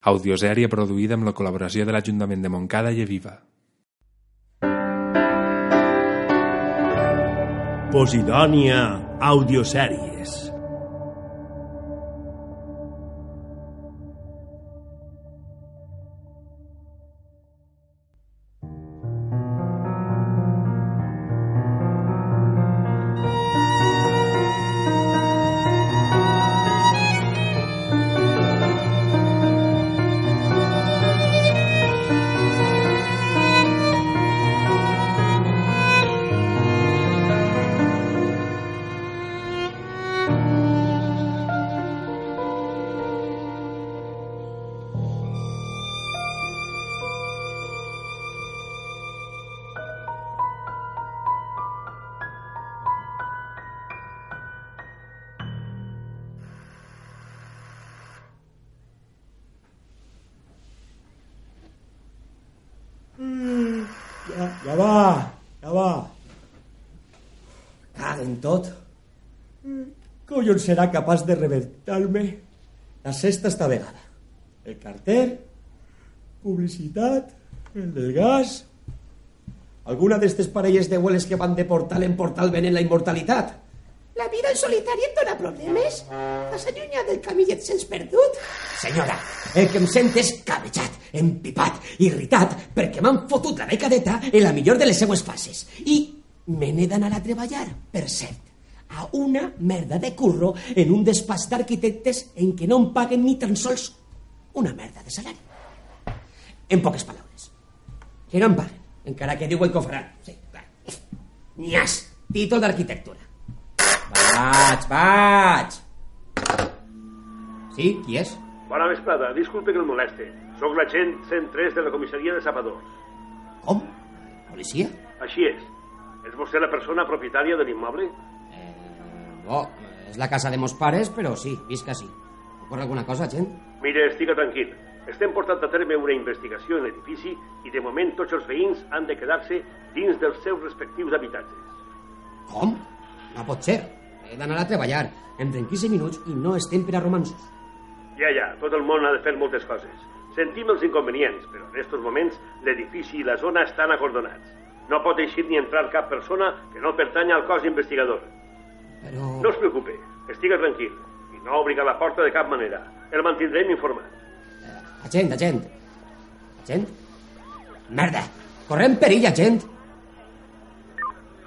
Audiosèrie produïda amb la col·laboració de l'Ajuntament de Montcada i Eviva. Posidònia Audiosèries. Ja, va, ja va. Caguen tot. Collons serà capaç de rebentar-me la sexta esta vegada. El carter, publicitat, el del gas... Alguna d'estes parelles de hueles que van de portal en portal venen la immortalitat. La vida en solitari et dona problemes? Has allunyat del camillet sens perdut? Senyora, el que em sent és cabejat, empipat, irritat, perquè m'han fotut la becadeta en la millor de les seues fases. I me n'he d'anar a treballar, per cert, a una merda de curro en un despatx d'arquitectes en què no em paguen ni tan sols una merda de salari. En poques paraules, que no em paguen, encara que diuen que ho faran. Sí, clar. Nyas, títol d'arquitectura. Vaig, vaig. Sí, qui és? Bona vesprada, disculpe que el moleste. Soc l'agent 103 de la comissaria de Sapadors. Com? Policia? Així és. És vostè la persona propietària de l'immoble? Oh, és la casa de mos pares, però sí, visc així. Ocorre alguna cosa, gent? Mire, estiga tranquil. Estem portant a terme una investigació en l'edifici i de moment tots els veïns han de quedar-se dins dels seus respectius habitatges. Com? No pot ser. He d'anar a treballar. Entren 15 minuts i no estem per a romansos. Ja, ja, tot el món ha de fer moltes coses. Sentim els inconvenients, però en aquests moments l'edifici i la zona estan acordonats. No pot eixir ni entrar cap persona que no pertanya al cos investigador. Però... No es preocupe, estiga tranquil i no obriga la porta de cap manera. El mantindrem informat. Agent, agent. Agent? Merda! Correm perill, agent!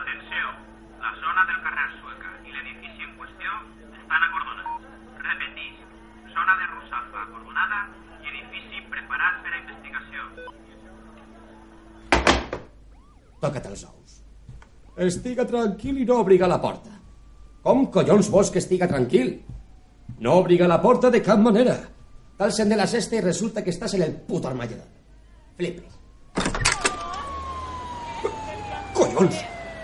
Atenció, la zona del carrer Sueca i l'edifici en qüestió estan acordonats. Repetís, zona de Rusalfa acordonada i edifici preparat per a investigació. Toca't els ous. Estiga tranquil i no obriga la porta. Com collons vols que estiga tranquil? No obriga la porta de cap manera. T'alcen de la cesta i resulta que estàs en el puto armallador. Flipes. Collons!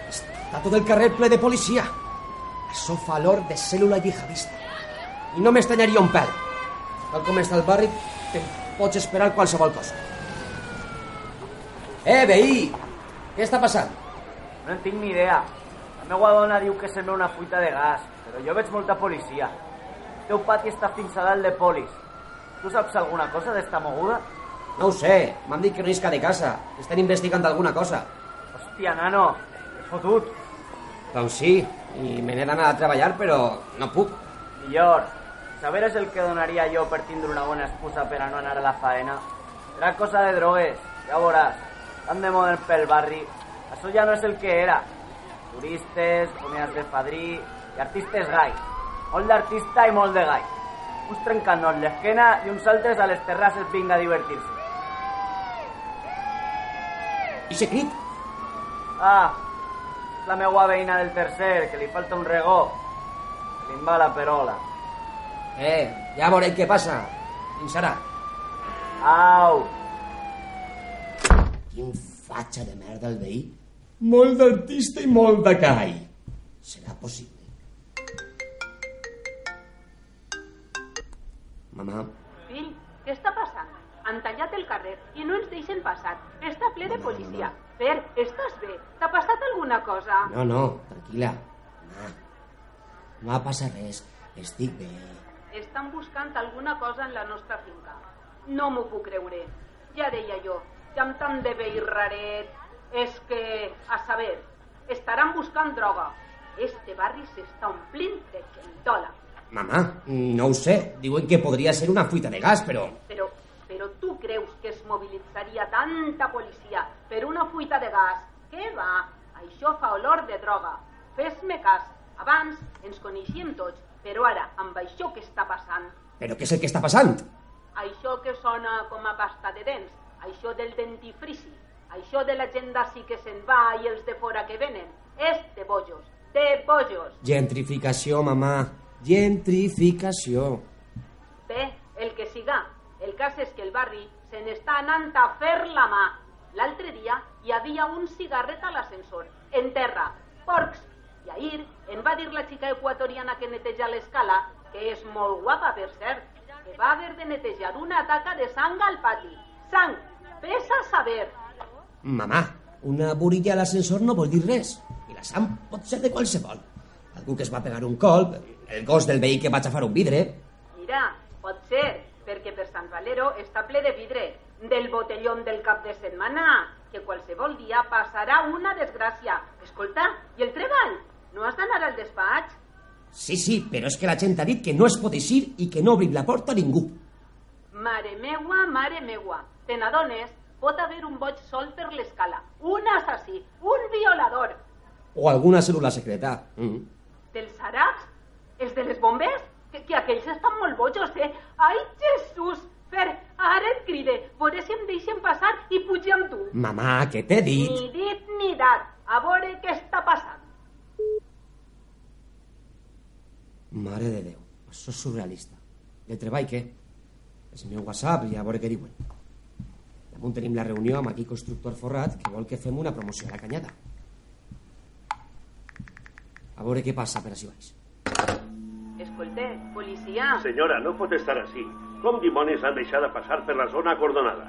Està tot el carrer ple de policia. Això fa l'or de cèl·lula jihadista. I no m'estanyaria un pèl. Tal com està el barri, te'n pots esperar qualsevol cosa. Eh, veí! Què està passant? No en tinc ni idea. La meva dona diu que sembla una fuita de gas, però jo veig molta policia. El teu pati està fins a dalt de polis. Tu saps alguna cosa d'esta moguda? No ho sé, m'han dit que no isca de casa. Estan investigant alguna cosa. Hòstia, nano, és fotut. Doncs sí, i me n'he d'anar a treballar, però no puc. Millor, saber és el que donaria jo per tindre una bona excusa per a no anar a la faena. Serà cosa de drogues, ja veuràs. Tan de moda pel barri. Això ja no és el que era. Turistes, comidas de fadrí i artistes gai. Molt d'artista i molt de gai. Uns trencant-nos l'esquena i uns altres a les terrasses vinga a divertir-se. I se crit? Ah, la meua veïna del tercer, que li falta un regó. Que li va la perola. Eh, ja veurem què passa. Fins ara. Au! Quin fatxa de merda el veí. Molt d'artista i molt de cai. Serà possible. Mamà, Fill, què està passant? Han tallat el carrer i no ens deixen passar. Està ple de policia. Per, estàs bé? T'ha passat alguna cosa? no, no, tranquil·la. No, no ha passat res. Estic bé. Estan buscant alguna cosa en la nostra finca. No m'ho puc creure. Ja deia jo, que amb tant de vell raret... És que, a saber, estaran buscant droga. Este barri s'està omplint de quentola. Mamà, no ho sé. Diuen que podria ser una fuita de gas, però... Però, però tu creus que es mobilitzaria tanta policia per una fuita de gas? Què va? Això fa olor de droga. Fes-me cas. Abans ens coneixíem tots, però ara, amb això que està passant, Però què és el que està passant? això que sona com a pasta de dents, això del dentifrici, això de la gent d'ací que se'n va i els de fora que venen, és de bojos, de bojos. Gentrificació, mamà. Gentrificació. Bé, el que siga. El cas és que el barri se n'està anant a fer la mà. L'altre dia hi havia un cigarret a l'ascensor, en terra, porcs. I ahir em va dir la xica equatoriana que neteja l'escala, que és molt guapa, per cert, que va haver de netejar una taca de sang al pati. Sang! Pesa saber! Mamà, una burilla a l'ascensor no vol dir res. I la sang pot ser de qualsevol. Algú que es va pegar un colp, el gos del veí que va xafar un vidre... Mira, pot ser, perquè per Sant Valero està ple de vidre, del botellón del cap de setmana, que qualsevol dia passarà una desgràcia. Escolta, i el treball? No has d'anar al despatx? Sí, sí, però és que la gent ha dit que no es pot eixir i que no obrim la porta a ningú. Mare meua, mare meua. Te n'adones? Pot haver un boig sol per l'escala, un assassí, un violador. O alguna cèl·lula secreta. Mm. Dels àrabs? Els de les bombes? Que, que aquells estan molt bojos, eh? Ai, Jesús! Fer, ara et cride. Veure si em deixen passar i pugi amb tu. Mamà, què t'he dit? Ni dit ni dat. A veure què està passant. Mare de Déu, això és surrealista. I el treball, què? El meu WhatsApp i a veure què diuen. Damunt tenim la reunió amb aquí constructor forrat que vol que fem una promoció a la canyada. A veure què passa per així baix. Escolte, policia. Senyora, no pot estar així. Com dimonis han deixat de passar per la zona acordonada?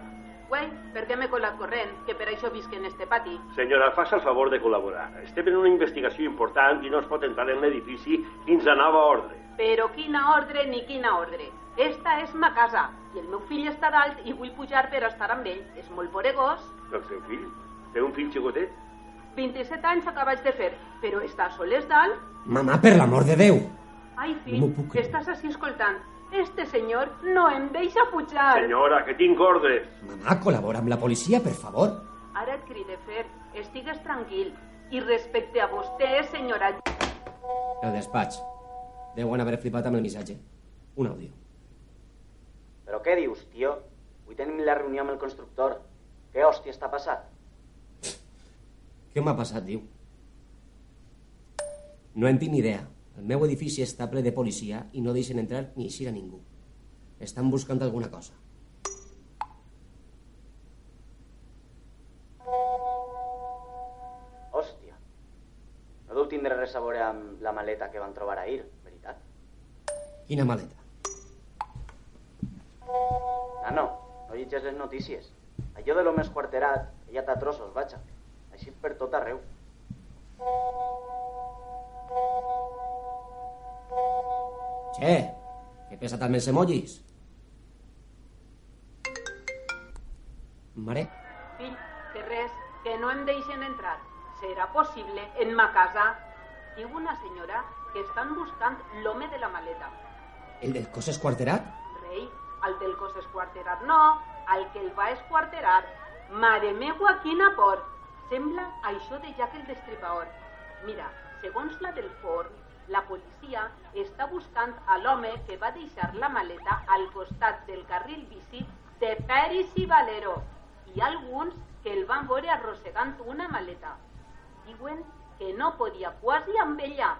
Güey, per què m'he colat corrent? Que per això visc en este pati. Senyora, faci el favor de col·laborar. Estem en una investigació important i no es pot entrar en l'edifici fins a nova ordre. Però quina ordre ni quina ordre. Esta és ma casa i el meu fill està dalt i vull pujar per estar amb ell. És molt poregós. El seu fill? Té un fill xicotet? 27 anys acabats de fer, però està soles dalt? Mamà, per l'amor de Déu! Ai, fill, No puc estàs així escoltant. Este senyor no em deixa pujar. Senyora, que tinc ordres. Mamà, col·labora amb la policia, per favor. Ara et cride fer, estigues tranquil. I respecte a vostè, senyora... El despatx. Deuen haver flipat amb el missatge. Un àudio. Però què dius, tio? Avui tenim la reunió amb el constructor. Què hòstia està passat? Què m'ha passat, diu? No en tinc ni idea. El meu edifici està ple de policia i no deixen entrar ni eixir a ningú. Estan buscant alguna cosa. Hòstia. No deu tindre res a veure amb la maleta que van trobar ahir, veritat? Quina maleta? Nano, no llegeix les notícies. Allò de l'home esquarterat, ella t'ha trossos, vaja. Així per tot arreu. Che, que pesa tant els emojis? Mare, Fill, que res, que no em deixen entrar. Serà possible en ma casa? Diu una senyora que estan buscant l'home de la maleta. el del cos esquarterat? Rei, al del cos esquarterat no, al que el va esquarterar. Mare meua, quina por! Sembla això de Jack el Destripador. Mira, segons la del forn, la policia està buscant a l'home que va deixar la maleta al costat del carril bici de Peris i Valero i alguns que el van veure arrossegant una maleta. Diuen que no podia quasi amb ella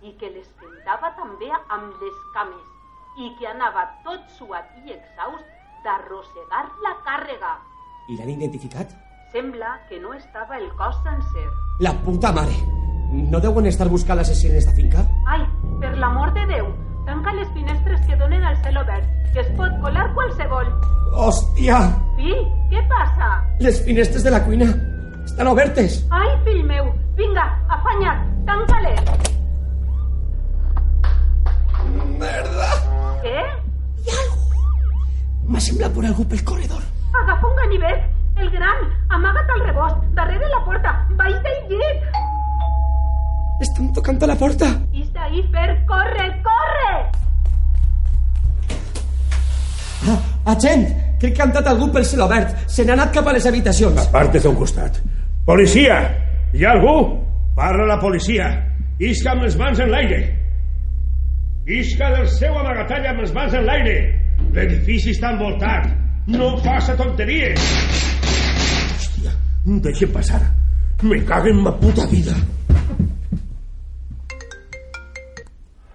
i que l'espentava també amb les cames i que anava tot suat i exhaust d'arrossegar la càrrega. I l'han identificat? Sembla que no estava el cos sencer. La puta mare! No deuen estar buscant l'assassí en esta finca? Ai, per l'amor de Déu, tanca les finestres que donen al cel obert, que es pot colar qualsevol. Hòstia! Fill, què passa? Les finestres de la cuina estan obertes! Ai, fill meu, vinga, afanya't, tanca-les. Merda! M'ha semblat por algú pel corredor. Agafa un ganivet, el gran, amaga't al rebost, darrere la porta, baix del llit. Estan tocant a la porta. Is d'ahí, Fer, corre, corre! Ah, agent, crec que ha entrat algú pel celobert. Se n'ha anat cap a les habitacions. Apartes a un costat. Policia! Hi ha algú? Parla la policia. Isca amb les mans en l'aire. Isca del seu amagatall amb les mans en l'aire. L'edifici està envoltat. No faça tonteries. Hòstia, deixem passar. Me cago en ma puta vida.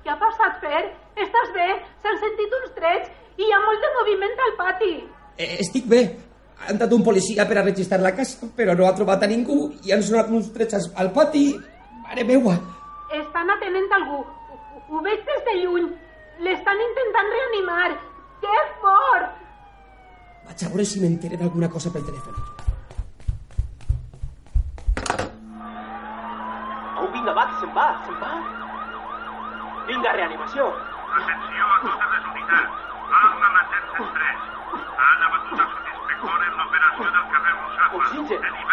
Què ha passat, Fer? Estàs bé? S'han sentit uns trets i hi ha molt de moviment al pati. Eh, estic bé. Ha entrat un policia per a registrar la casa, però no ha trobat a ningú i han sonat uns trets al- al pati. Mare meua. Estan atenent algú. Ho, ho veig des de lluny. L'estan intentant reanimar. ¡Qué for! Vaig a veure si m'enteré d'alguna cosa pel telèfon. Au, vinga, va, que va, se'n va. Vinga, reanimació. Atenció a la Han abatut en l'operació del carrer Oxigen.